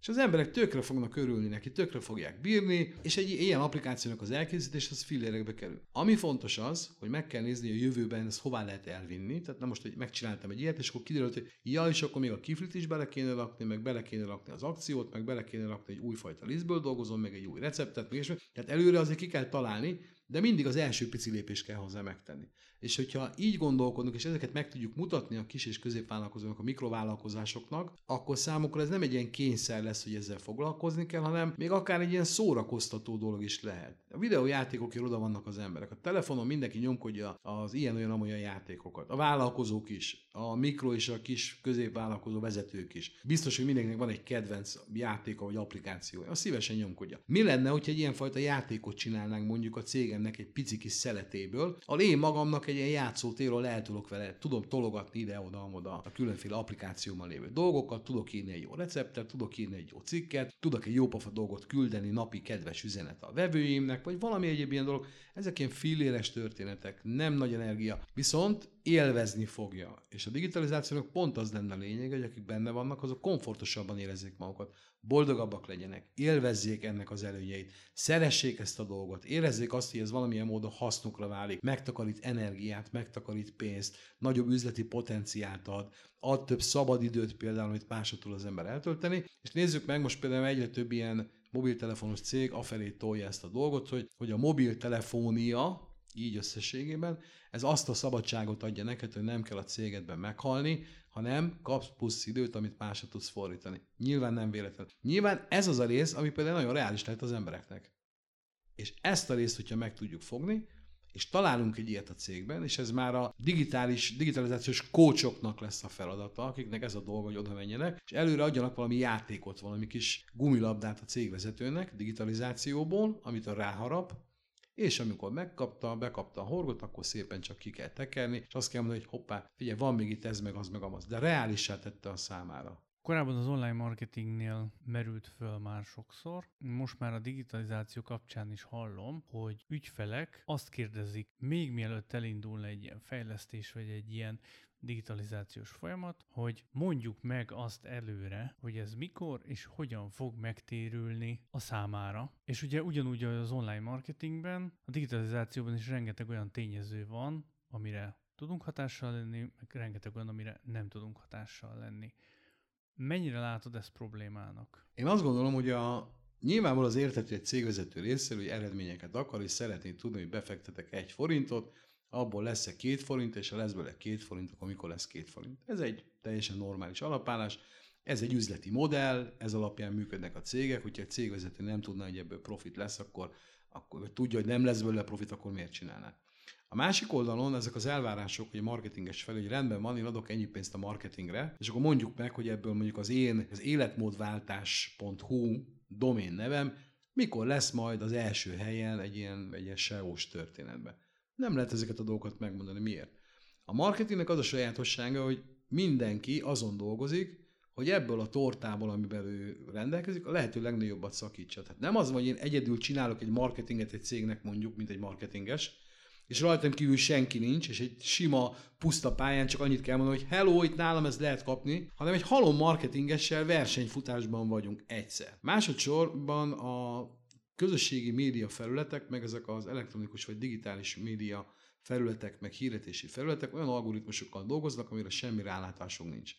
C: És az emberek tökre fognak örülni neki, tökre fogják bírni, és egy ilyen applikációnak az elkészítés az fillérekbe kerül. Ami fontos az, hogy meg kell nézni a jövőben ezt hová lehet elvinni. Tehát nem most, hogy megcsináltam egy ilyet, és akkor kiderült, hogy ja, és akkor még a kiflit is bele kéne rakni, meg bele kéne rakni az akciót, meg bele kéne rakni egy újfajta lisztből dolgozom, meg egy új receptet, meg és Tehát előre azért ki kell találni, de mindig az első pici lépést kell hozzá megtenni. És hogyha így gondolkodunk, és ezeket meg tudjuk mutatni a kis és középvállalkozóknak, a mikrovállalkozásoknak, akkor számukra ez nem egy ilyen kényszer lesz, hogy ezzel foglalkozni kell, hanem még akár egy ilyen szórakoztató dolog is lehet. A videójátékokért oda vannak az emberek. A telefonon mindenki nyomkodja az ilyen-olyan-amolyan játékokat. A vállalkozók is, a mikro és a kis középvállalkozó vezetők is. Biztos, hogy mindenkinek van egy kedvenc játéka vagy applikációja. A szívesen nyomkodja. Mi lenne, hogyha egy ilyenfajta játékot csinálnánk mondjuk a cégemnek egy pici kis szeletéből, ahol én magamnak egy ilyen játszótéről el tudok vele, tudom tologatni ide-oda-oda a különféle applikációban lévő dolgokat, tudok írni egy jó receptet, tudok írni egy jó cikket, tudok egy jó pofa dolgot küldeni napi kedves üzenet a vevőimnek, vagy valami egyéb ilyen dolog. Ezek ilyen filléres történetek, nem nagy energia, viszont élvezni fogja. És a digitalizációnak pont az lenne a lényeg, hogy akik benne vannak, azok komfortosabban érezzék magukat, boldogabbak legyenek, élvezzék ennek az előnyeit, szeressék ezt a dolgot, érezzék azt, hogy ez valamilyen módon hasznukra válik, megtakarít energiát, megtakarít pénzt, nagyobb üzleti potenciált ad, ad több szabadidőt például, amit másodtól az ember eltölteni. És nézzük meg, most például egyre több ilyen mobiltelefonos cég afelé tolja ezt a dolgot, hogy, hogy a mobiltelefónia, így összességében, ez azt a szabadságot adja neked, hogy nem kell a cégedben meghalni, hanem kapsz plusz időt, amit másra tudsz fordítani. Nyilván nem véletlen. Nyilván ez az a rész, ami például nagyon reális lehet az embereknek. És ezt a részt, hogyha meg tudjuk fogni, és találunk egy ilyet a cégben, és ez már a digitális, digitalizációs kócsoknak lesz a feladata, akiknek ez a dolga, hogy oda menjenek, és előre adjanak valami játékot, valami kis gumilabdát a cégvezetőnek digitalizációból, amit a ráharap, és amikor megkapta, bekapta a horgot, akkor szépen csak ki kell tekerni, és azt kell mondani, hogy hoppá, figyelj, van még itt ez, meg az, meg az, de reálissá tette a számára.
B: Korábban az online marketingnél merült föl már sokszor. Most már a digitalizáció kapcsán is hallom, hogy ügyfelek azt kérdezik, még mielőtt elindulna egy ilyen fejlesztés, vagy egy ilyen digitalizációs folyamat, hogy mondjuk meg azt előre, hogy ez mikor és hogyan fog megtérülni a számára. És ugye ugyanúgy az online marketingben, a digitalizációban is rengeteg olyan tényező van, amire tudunk hatással lenni, meg rengeteg olyan, amire nem tudunk hatással lenni. Mennyire látod ezt problémának?
C: Én azt gondolom, hogy a, nyilvánvaló az értető egy cégvezető részéről, hogy eredményeket akar, és szeretné tudni, hogy befektetek egy forintot, abból lesz-e két forint, és ha lesz belőle két forint, akkor mikor lesz két forint. Ez egy teljesen normális alapállás, ez egy üzleti modell, ez alapján működnek a cégek, hogyha egy cégvezető nem tudna, hogy ebből profit lesz, akkor, akkor tudja, hogy nem lesz belőle profit, akkor miért csinálná. A másik oldalon ezek az elvárások, hogy a marketinges felé, hogy rendben van, én adok ennyi pénzt a marketingre, és akkor mondjuk meg, hogy ebből mondjuk az én az életmódváltás.hu domén nevem, mikor lesz majd az első helyen egy ilyen, egy ilyen SEO-s történetben. Nem lehet ezeket a dolgokat megmondani. Miért? A marketingnek az a sajátossága, hogy mindenki azon dolgozik, hogy ebből a tortából, amiben ő rendelkezik, a lehető legnagyobbat szakítsa. Tehát nem az, hogy én egyedül csinálok egy marketinget egy cégnek mondjuk, mint egy marketinges, és rajtam kívül senki nincs, és egy sima, puszta pályán csak annyit kell mondani, hogy hello, itt nálam ez lehet kapni, hanem egy halom marketingessel versenyfutásban vagyunk egyszer. Másodszorban a közösségi média felületek, meg ezek az elektronikus vagy digitális média felületek, meg hirdetési felületek olyan algoritmusokkal dolgoznak, amire semmi rálátásunk nincs.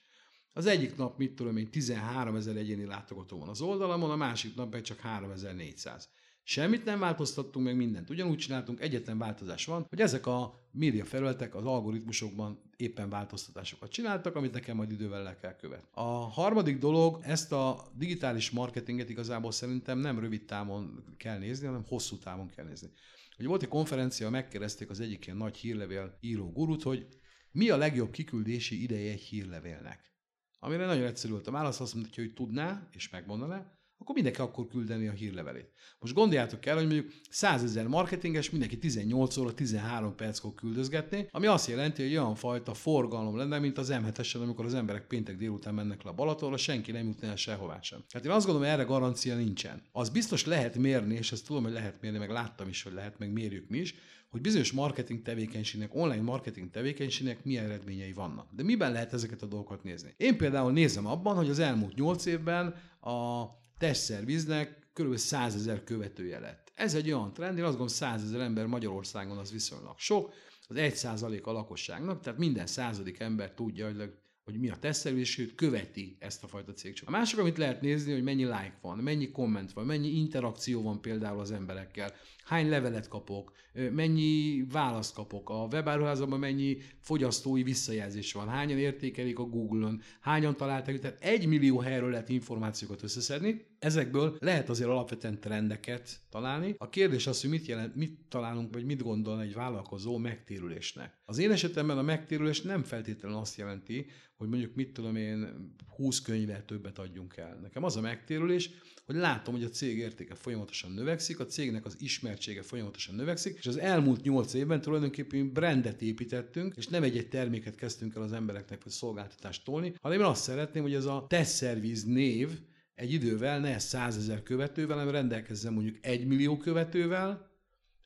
C: Az egyik nap, mit tudom én, 13 ezer egyéni látogató van az oldalamon, a másik nap meg csak 3400. Semmit nem változtattunk, meg mindent ugyanúgy csináltunk, egyetlen változás van, hogy ezek a média felületek az algoritmusokban éppen változtatásokat csináltak, amit nekem majd idővel le kell követni. A harmadik dolog, ezt a digitális marketinget igazából szerintem nem rövid távon kell nézni, hanem hosszú távon kell nézni. Ugye volt egy konferencia, megkérdezték az egyik ilyen nagy hírlevél író gurut, hogy mi a legjobb kiküldési ideje egy hírlevélnek. Amire nagyon egyszerű volt a válasz, azt mondta, hogy tudná és megmondaná, akkor mindenki akkor küldeni a hírlevelét. Most gondoljátok el, hogy mondjuk 100 ezer marketinges mindenki 18 óra, 13 perckor küldözgetni, ami azt jelenti, hogy olyan fajta forgalom lenne, mint az M7-esen, amikor az emberek péntek délután mennek le a Balatonra, senki nem jutna el sehová sem. Hát én azt gondolom, erre garancia nincsen. Az biztos lehet mérni, és ezt tudom, hogy lehet mérni, meg láttam is, hogy lehet, meg mérjük mi is, hogy bizonyos marketing tevékenységnek, online marketing tevékenységnek milyen eredményei vannak. De miben lehet ezeket a dolgokat nézni? Én például nézem abban, hogy az elmúlt 8 évben a testszerviznek kb. 100 ezer követője lett. Ez egy olyan trend, én azt gondolom 100 ezer ember Magyarországon az viszonylag sok, az 1 a lakosságnak, tehát minden századik ember tudja, hogy hogy mi a tesztelés, sőt követi ezt a fajta cégcsoportot. A másik, amit lehet nézni, hogy mennyi like van, mennyi komment van, mennyi interakció van például az emberekkel, hány levelet kapok, mennyi választ kapok, a webáruházban mennyi fogyasztói visszajelzés van, hányan értékelik a Google-on, hányan találtak, tehát egy millió helyről lehet információkat összeszedni, ezekből lehet azért alapvetően trendeket találni. A kérdés az, hogy mit, jelent, mit találunk, vagy mit gondol egy vállalkozó megtérülésnek. Az én esetemben a megtérülés nem feltétlenül azt jelenti, hogy mondjuk mit tudom én, 20 könyvvel többet adjunk el. Nekem az a megtérülés, hogy látom, hogy a cég értéke folyamatosan növekszik, a cégnek az ismertsége folyamatosan növekszik, és az elmúlt 8 évben tulajdonképpen brandet építettünk, és nem egy-egy terméket kezdtünk el az embereknek, vagy szolgáltatást tolni, hanem én azt szeretném, hogy ez a test service név egy idővel ne 100 ezer követővel, hanem rendelkezzen mondjuk 1 millió követővel,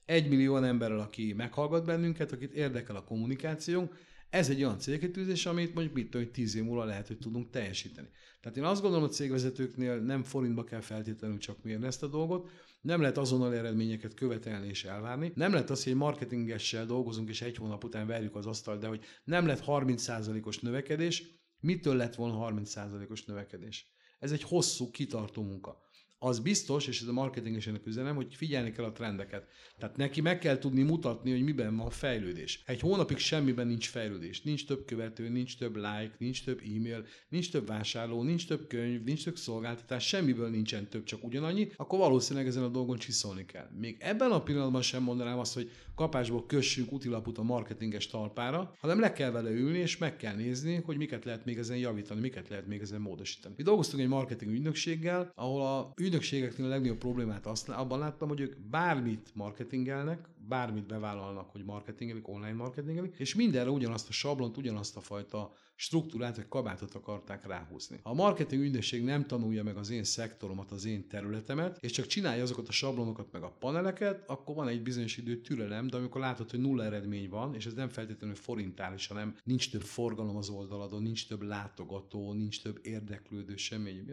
C: egy millió emberrel, aki meghallgat bennünket, akit érdekel a kommunikációnk, ez egy olyan célkitűzés, amit mondjuk mit tudom, 10 év múlva lehet, hogy tudunk teljesíteni. Tehát én azt gondolom, hogy cégvezetőknél nem forintba kell feltétlenül csak mérni ezt a dolgot, nem lehet azonnal eredményeket követelni és elvárni. Nem lehet az, hogy egy marketingessel dolgozunk, és egy hónap után verjük az asztalt, de hogy nem lett 30%-os növekedés, mitől lett volna 30%-os növekedés? Ez egy hosszú, kitartó munka az biztos, és ez a marketingesének üzenem, hogy figyelni kell a trendeket. Tehát neki meg kell tudni mutatni, hogy miben van fejlődés. Egy hónapig semmiben nincs fejlődés. Nincs több követő, nincs több like, nincs több e-mail, nincs több vásárló, nincs több könyv, nincs több szolgáltatás, semmiből nincsen több, csak ugyanannyi, akkor valószínűleg ezen a dolgon csiszolni kell. Még ebben a pillanatban sem mondanám azt, hogy kapásból kössünk utilaput a marketinges talpára, hanem le kell vele ülni, és meg kell nézni, hogy miket lehet még ezen javítani, miket lehet még ezen módosítani. Mi dolgoztunk egy marketing ügynökséggel, ahol a ügynökségeknél a legnagyobb problémát azt, abban láttam, hogy ők bármit marketingelnek, bármit bevállalnak, hogy marketingelik, online marketingelik, és mindenre ugyanazt a sablont, ugyanazt a fajta struktúrát vagy kabátot akarták ráhúzni. A marketing ügynökség nem tanulja meg az én szektoromat, az én területemet, és csak csinálja azokat a sablonokat, meg a paneleket, akkor van egy bizonyos idő türelem, de amikor látod, hogy nulla eredmény van, és ez nem feltétlenül forintális, hanem nincs több forgalom az oldaladon, nincs több látogató, nincs több érdeklődő, semmi egyéb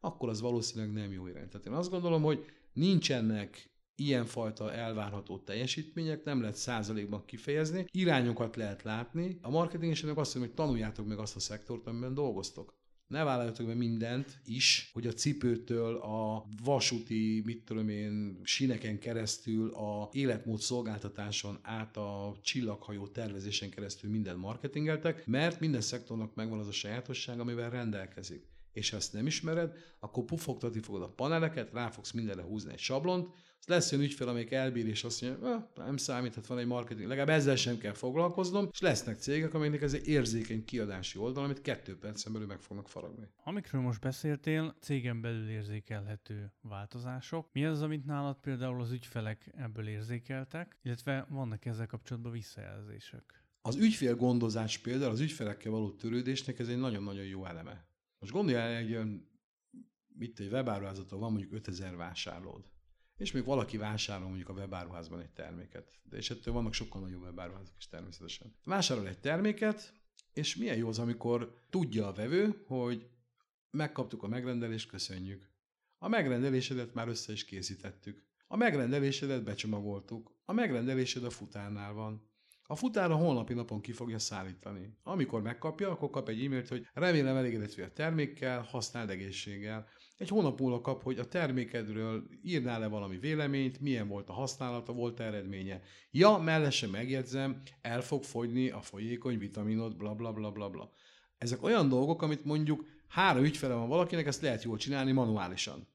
C: akkor az valószínűleg nem jó irány. Tehát én azt gondolom, hogy nincsenek ilyenfajta elvárható teljesítmények nem lehet százalékban kifejezni, irányokat lehet látni. A marketingesenek azt mondja, hogy tanuljátok meg azt a szektort, amiben dolgoztok. Ne vállaljatok be mindent is, hogy a cipőtől a vasúti, mit tudom én, sineken keresztül, a életmód szolgáltatáson át a csillaghajó tervezésen keresztül mindent marketingeltek, mert minden szektornak megvan az a sajátosság, amivel rendelkezik és ha ezt nem ismered, akkor pufogtatni fogod a paneleket, rá fogsz mindenre húzni egy sablont, lesz olyan ügyfél, amelyik elbír, és azt mondja, ah, nem számít, hát van egy marketing, legalább ezzel sem kell foglalkoznom, és lesznek cégek, amelynek ez egy érzékeny kiadási oldal, amit kettő percen belül meg fognak faragni.
B: Amikről most beszéltél, cégen belül érzékelhető változások. Mi az, amit nálad például az ügyfelek ebből érzékeltek, illetve vannak ezzel kapcsolatban visszajelzések?
C: Az ügyfél gondozás például, az ügyfelekkel való törődésnek ez egy nagyon-nagyon jó eleme. Most gondoljál egy olyan, mit egy webáruházaton van mondjuk 5000 vásárlód, és még valaki vásárol mondjuk a webáruházban egy terméket. De és ettől vannak sokkal nagyobb webáruházak is természetesen. Vásárol egy terméket, és milyen jó az, amikor tudja a vevő, hogy megkaptuk a megrendelést, köszönjük. A megrendelésedet már össze is készítettük. A megrendelésedet becsomagoltuk. A megrendelésed a futárnál van. A futár a holnapi napon ki fogja szállítani. Amikor megkapja, akkor kap egy e-mailt, hogy remélem elégedett vagy a termékkel, használd egészséggel. Egy hónap múlva kap, hogy a termékedről írnál-e valami véleményt, milyen volt a használata, volt eredménye. Ja, mellesen megjegyzem, el fog fogyni a folyékony vitaminod, bla bla bla bla bla. Ezek olyan dolgok, amit mondjuk három ügyfele van valakinek, ezt lehet jól csinálni manuálisan.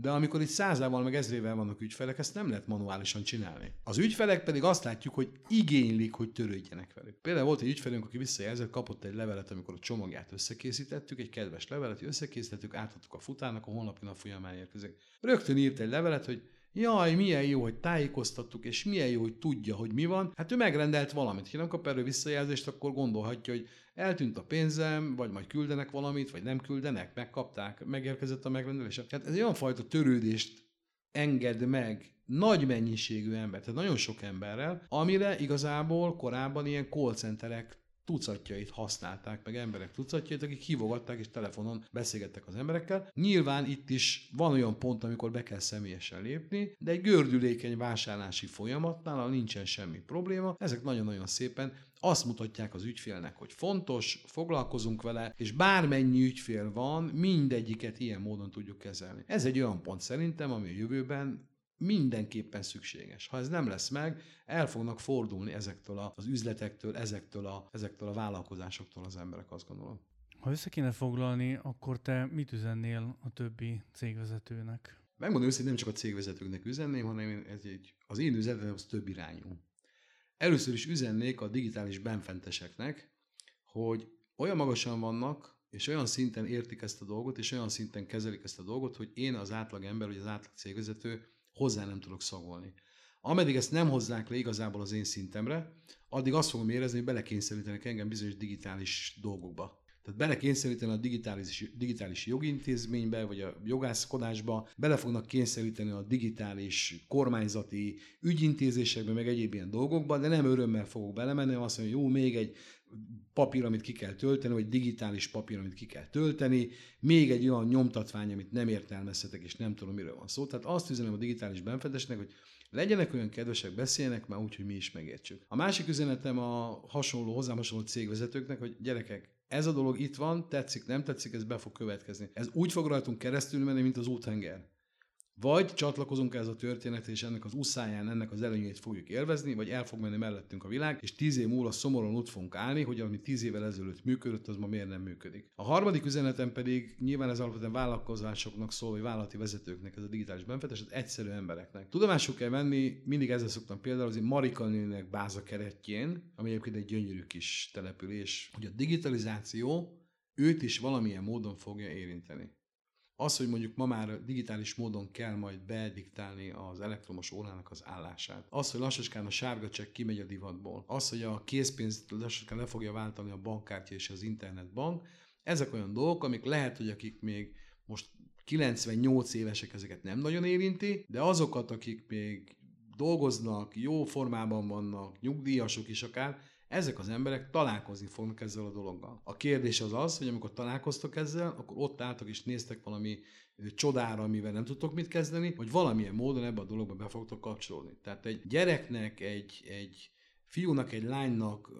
C: De amikor itt százával meg ezrével vannak ügyfelek, ezt nem lehet manuálisan csinálni. Az ügyfelek pedig azt látjuk, hogy igénylik, hogy törődjenek velük. Például volt egy ügyfelünk, aki visszajelzett, kapott egy levelet, amikor a csomagját összekészítettük, egy kedves levelet, összekészítettük, átadtuk a futárnak, a honlapi nap folyamán érkezik. Rögtön írt egy levelet, hogy jaj, milyen jó, hogy tájékoztattuk, és milyen jó, hogy tudja, hogy mi van. Hát ő megrendelt valamit. Ha nem kap erről visszajelzést, akkor gondolhatja, hogy eltűnt a pénzem, vagy majd küldenek valamit, vagy nem küldenek, megkapták, megérkezett a megrendelés. Tehát ez olyan fajta törődést enged meg nagy mennyiségű ember, tehát nagyon sok emberrel, amire igazából korábban ilyen call centerek tucatjait használták, meg emberek tucatjait, akik hívogatták és telefonon beszélgettek az emberekkel. Nyilván itt is van olyan pont, amikor be kell személyesen lépni, de egy gördülékeny vásárlási folyamatnál, ahol nincsen semmi probléma, ezek nagyon-nagyon szépen azt mutatják az ügyfélnek, hogy fontos, foglalkozunk vele, és bármennyi ügyfél van, mindegyiket ilyen módon tudjuk kezelni. Ez egy olyan pont szerintem, ami a jövőben mindenképpen szükséges. Ha ez nem lesz meg, el fognak fordulni ezektől az üzletektől, ezektől a, ezektől a vállalkozásoktól az emberek, azt gondolom.
B: Ha össze kéne foglalni, akkor te mit üzennél a többi cégvezetőnek?
C: Megmondom őszintén, nem csak a cégvezetőknek üzenném, hanem ez egy, az én üzenetem az több irányú. Először is üzennék a digitális benfenteseknek, hogy olyan magasan vannak, és olyan szinten értik ezt a dolgot, és olyan szinten kezelik ezt a dolgot, hogy én az átlag ember, vagy az átlag cégvezető hozzá nem tudok szagolni. Ameddig ezt nem hozzák le igazából az én szintemre, addig azt fogom érezni, hogy belekényszerítenek engem bizonyos digitális dolgokba. Tehát belekényszeríteni a digitális, digitális jogintézménybe, vagy a jogászkodásba, bele fognak kényszeríteni a digitális kormányzati ügyintézésekbe, meg egyéb ilyen dolgokba, de nem örömmel fogok belemenni, azt mondom, hogy jó, még egy papír, amit ki kell tölteni, vagy digitális papír, amit ki kell tölteni, még egy olyan nyomtatvány, amit nem értelmezhetek, és nem tudom, miről van szó. Tehát azt üzenem a digitális benfedesnek, hogy legyenek olyan kedvesek, beszélnek már úgy, hogy mi is megértsük. A másik üzenetem a hasonló, hozzám hasonló cégvezetőknek, hogy gyerekek, ez a dolog itt van, tetszik, nem tetszik, ez be fog következni. Ez úgy fog rajtunk keresztül menni, mint az úthenger. Vagy csatlakozunk ez a történet, és ennek az uszáján ennek az előnyét fogjuk élvezni, vagy el fog menni mellettünk a világ, és tíz év múlva szomorúan ott fogunk állni, hogy ami tíz évvel ezelőtt működött, az ma miért nem működik. A harmadik üzenetem pedig nyilván ez alapvetően vállalkozásoknak szól, vagy vállalati vezetőknek, ez a digitális benfetes, az egyszerű embereknek. Tudomásuk kell venni, mindig ezzel szoktam például, az Marika nőnek Báza keretjén, ami egyébként egy gyönyörű kis település, hogy a digitalizáció őt is valamilyen módon fogja érinteni. Az, hogy mondjuk ma már digitális módon kell majd bediktálni az elektromos órának az állását. Az, hogy lassacskán a sárga csekk kimegy a divatból. Az, hogy a készpénzt lassacskán le fogja váltani a bankkártya és az internetbank. Ezek olyan dolgok, amik lehet, hogy akik még most 98 évesek ezeket nem nagyon érinti, de azokat, akik még dolgoznak, jó formában vannak, nyugdíjasok is akár, ezek az emberek találkozni fognak ezzel a dologgal. A kérdés az az, hogy amikor találkoztok ezzel, akkor ott álltak és néztek valami csodára, amivel nem tudtok mit kezdeni, hogy valamilyen módon ebbe a dologba be fogtok kapcsolódni. Tehát egy gyereknek, egy, egy fiúnak, egy lánynak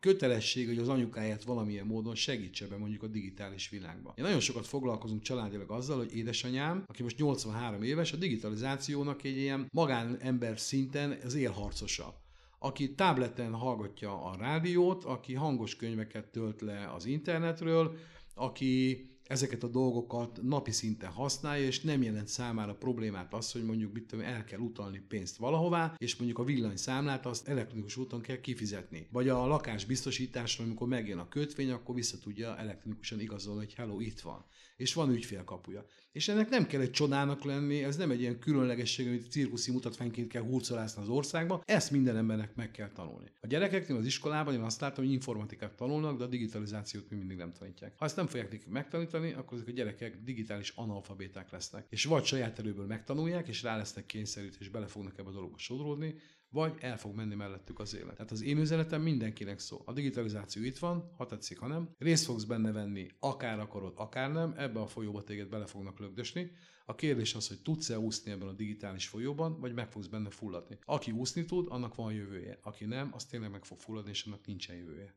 C: kötelesség, hogy az anyukáját valamilyen módon segítse be mondjuk a digitális világba. Én nagyon sokat foglalkozunk családilag azzal, hogy édesanyám, aki most 83 éves, a digitalizációnak egy ilyen magánember szinten az élharcosa aki tableten hallgatja a rádiót, aki hangos könyveket tölt le az internetről, aki ezeket a dolgokat napi szinten használja, és nem jelent számára problémát az, hogy mondjuk mit tudom, el kell utalni pénzt valahová, és mondjuk a villanyszámlát azt elektronikus úton kell kifizetni. Vagy a lakás biztosításra, amikor megjön a kötvény, akkor vissza tudja elektronikusan igazolni, hogy hello, itt van. És van ügyfélkapuja. És ennek nem kell egy csodának lenni, ez nem egy ilyen különlegesség, amit cirkuszi mutatványként kell hurcolászni az országban, ezt minden embernek meg kell tanulni. A gyerekeknél az iskolában én azt látom, hogy informatikát tanulnak, de a digitalizációt még mindig nem tanítják. Ha ezt nem fogják nekik megtanítani, akkor ezek a gyerekek digitális analfabéták lesznek. És vagy saját erőből megtanulják, és rá lesznek kényszerült, és bele fognak ebbe a dologba sodródni, vagy el fog menni mellettük az élet. Tehát az én üzenetem mindenkinek szó. A digitalizáció itt van, ha tetszik, ha nem. Részt fogsz benne venni, akár akarod, akár nem, ebbe a folyóba téged bele fognak lögdösni. A kérdés az, hogy tudsz-e úszni ebben a digitális folyóban, vagy meg fogsz benne fulladni. Aki úszni tud, annak van jövője. Aki nem, az tényleg meg fog fulladni, és annak nincsen jövője.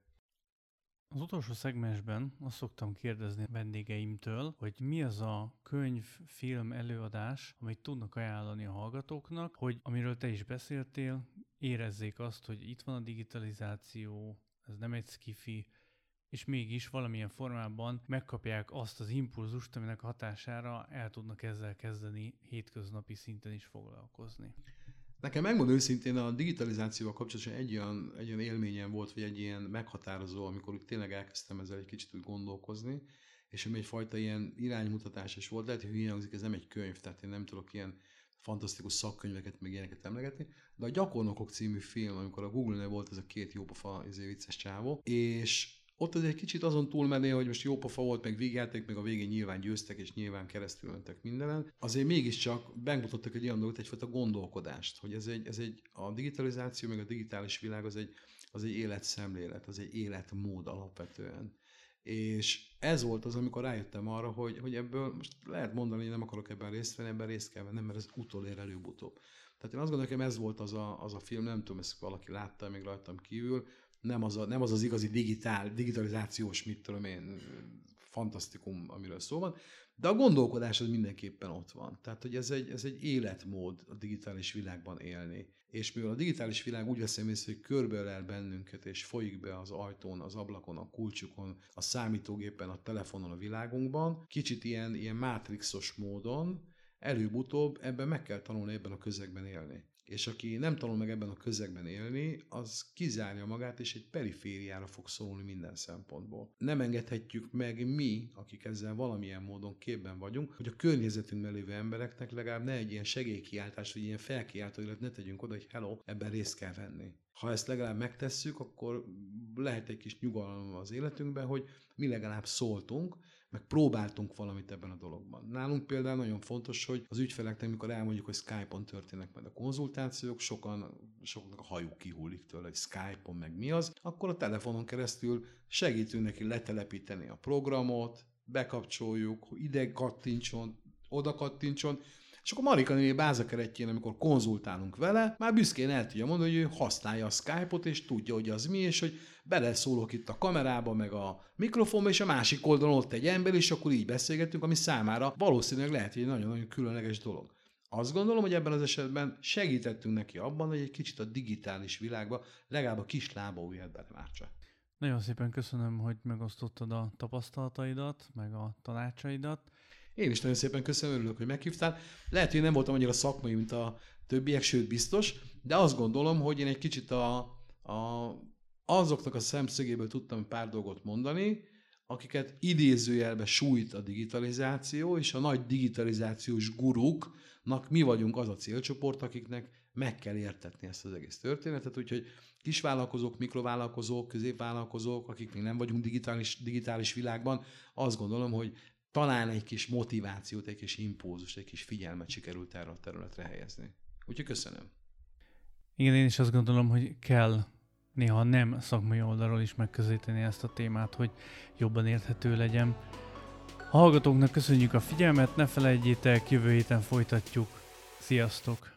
B: Az utolsó szegmensben azt szoktam kérdezni vendégeimtől, hogy mi az a könyv, film, előadás, amit tudnak ajánlani a hallgatóknak, hogy amiről te is beszéltél, érezzék azt, hogy itt van a digitalizáció, ez nem egy skifi, és mégis valamilyen formában megkapják azt az impulzust, aminek hatására el tudnak ezzel kezdeni hétköznapi szinten is foglalkozni.
C: Nekem megmondom őszintén, a digitalizációval kapcsolatban egy olyan, egy olyan élményem volt, vagy egy ilyen meghatározó, amikor tényleg elkezdtem ezzel egy kicsit úgy gondolkozni, és ami egyfajta ilyen iránymutatás is volt. Lehet, hogy hülyen hangzik, ez nem egy könyv, tehát én nem tudok ilyen fantasztikus szakkönyveket, meg ilyeneket emlegetni, de a Gyakornokok című film, amikor a Google-nél volt ez a két jópofa izé, vicces csávó, és ott az egy kicsit azon túlmenné, hogy most jó pofa volt, meg végjáték, meg a végén nyilván győztek, és nyilván keresztül mentek mindenen. Azért mégiscsak bemutattak egy olyan dolgot, egyfajta gondolkodást, hogy ez egy, ez egy, a digitalizáció, meg a digitális világ az egy, az egy életszemlélet, az egy életmód alapvetően. És ez volt az, amikor rájöttem arra, hogy, hogy ebből most lehet mondani, hogy nem akarok ebben részt venni, ebben részt kell vennem, mert ez utolér előbb-utóbb. Tehát én azt gondolom, hogy ez volt az a, az a film, nem tudom, ezt valaki látta még rajtam kívül, nem az, a, nem az az igazi digitál, digitalizációs, mit tudom én, fantasztikum, amiről szó van, de a gondolkodás az mindenképpen ott van. Tehát, hogy ez egy, ez egy életmód a digitális világban élni. És mivel a digitális világ úgy veszem észre, hogy körbeölel bennünket, és folyik be az ajtón, az ablakon, a kulcsukon, a számítógépen, a telefonon, a világunkban, kicsit ilyen, ilyen mátrixos módon, előbb-utóbb ebben meg kell tanulni ebben a közegben élni és aki nem tanul meg ebben a közegben élni, az kizárja magát, és egy perifériára fog szólni minden szempontból. Nem engedhetjük meg mi, akik ezzel valamilyen módon képben vagyunk, hogy a környezetünkben lévő embereknek legalább ne egy ilyen segélykiáltás, vagy ilyen felkiáltó ne tegyünk oda, hogy hello, ebben részt kell venni. Ha ezt legalább megtesszük, akkor lehet egy kis nyugalom az életünkben, hogy mi legalább szóltunk, meg próbáltunk valamit ebben a dologban. Nálunk például nagyon fontos, hogy az ügyfeleknek, mikor elmondjuk, hogy Skype-on történnek majd a konzultációk, sokan, sokaknak a hajuk kihullik tőle, hogy Skype-on meg mi az, akkor a telefonon keresztül segítünk neki letelepíteni a programot, bekapcsoljuk, ide kattintson, oda kattintson, és akkor Marika néni bázakeretjén, amikor konzultálunk vele, már büszkén el tudja mondani, hogy ő használja a Skype-ot, és tudja, hogy az mi, és hogy beleszólok itt a kamerába, meg a mikrofonba, és a másik oldalon ott egy ember, és akkor így beszélgetünk, ami számára valószínűleg lehet, hogy egy nagyon-nagyon különleges dolog. Azt gondolom, hogy ebben az esetben segítettünk neki abban, hogy egy kicsit a digitális világba legalább a kis lába ujját belemártsa.
B: Nagyon szépen köszönöm, hogy megosztottad a tapasztalataidat, meg a tanácsaidat.
C: Én is nagyon szépen köszönöm, örülök, hogy meghívtál. Lehet, hogy nem voltam annyira szakmai, mint a többiek, sőt biztos, de azt gondolom, hogy én egy kicsit a, a, azoknak a szemszögéből tudtam pár dolgot mondani, akiket idézőjelbe sújt a digitalizáció, és a nagy digitalizációs guruknak mi vagyunk az a célcsoport, akiknek meg kell értetni ezt az egész történetet, úgyhogy kisvállalkozók, mikrovállalkozók, középvállalkozók, akik még nem vagyunk digitális, digitális világban, azt gondolom, hogy talán egy kis motivációt, egy kis impulzus, egy kis figyelmet sikerült erre a területre helyezni. Úgyhogy köszönöm.
B: Igen, én is azt gondolom, hogy kell néha nem szakmai oldalról is megközelíteni ezt a témát, hogy jobban érthető legyen. A hallgatóknak köszönjük a figyelmet, ne felejtjétek, jövő héten folytatjuk. Sziasztok!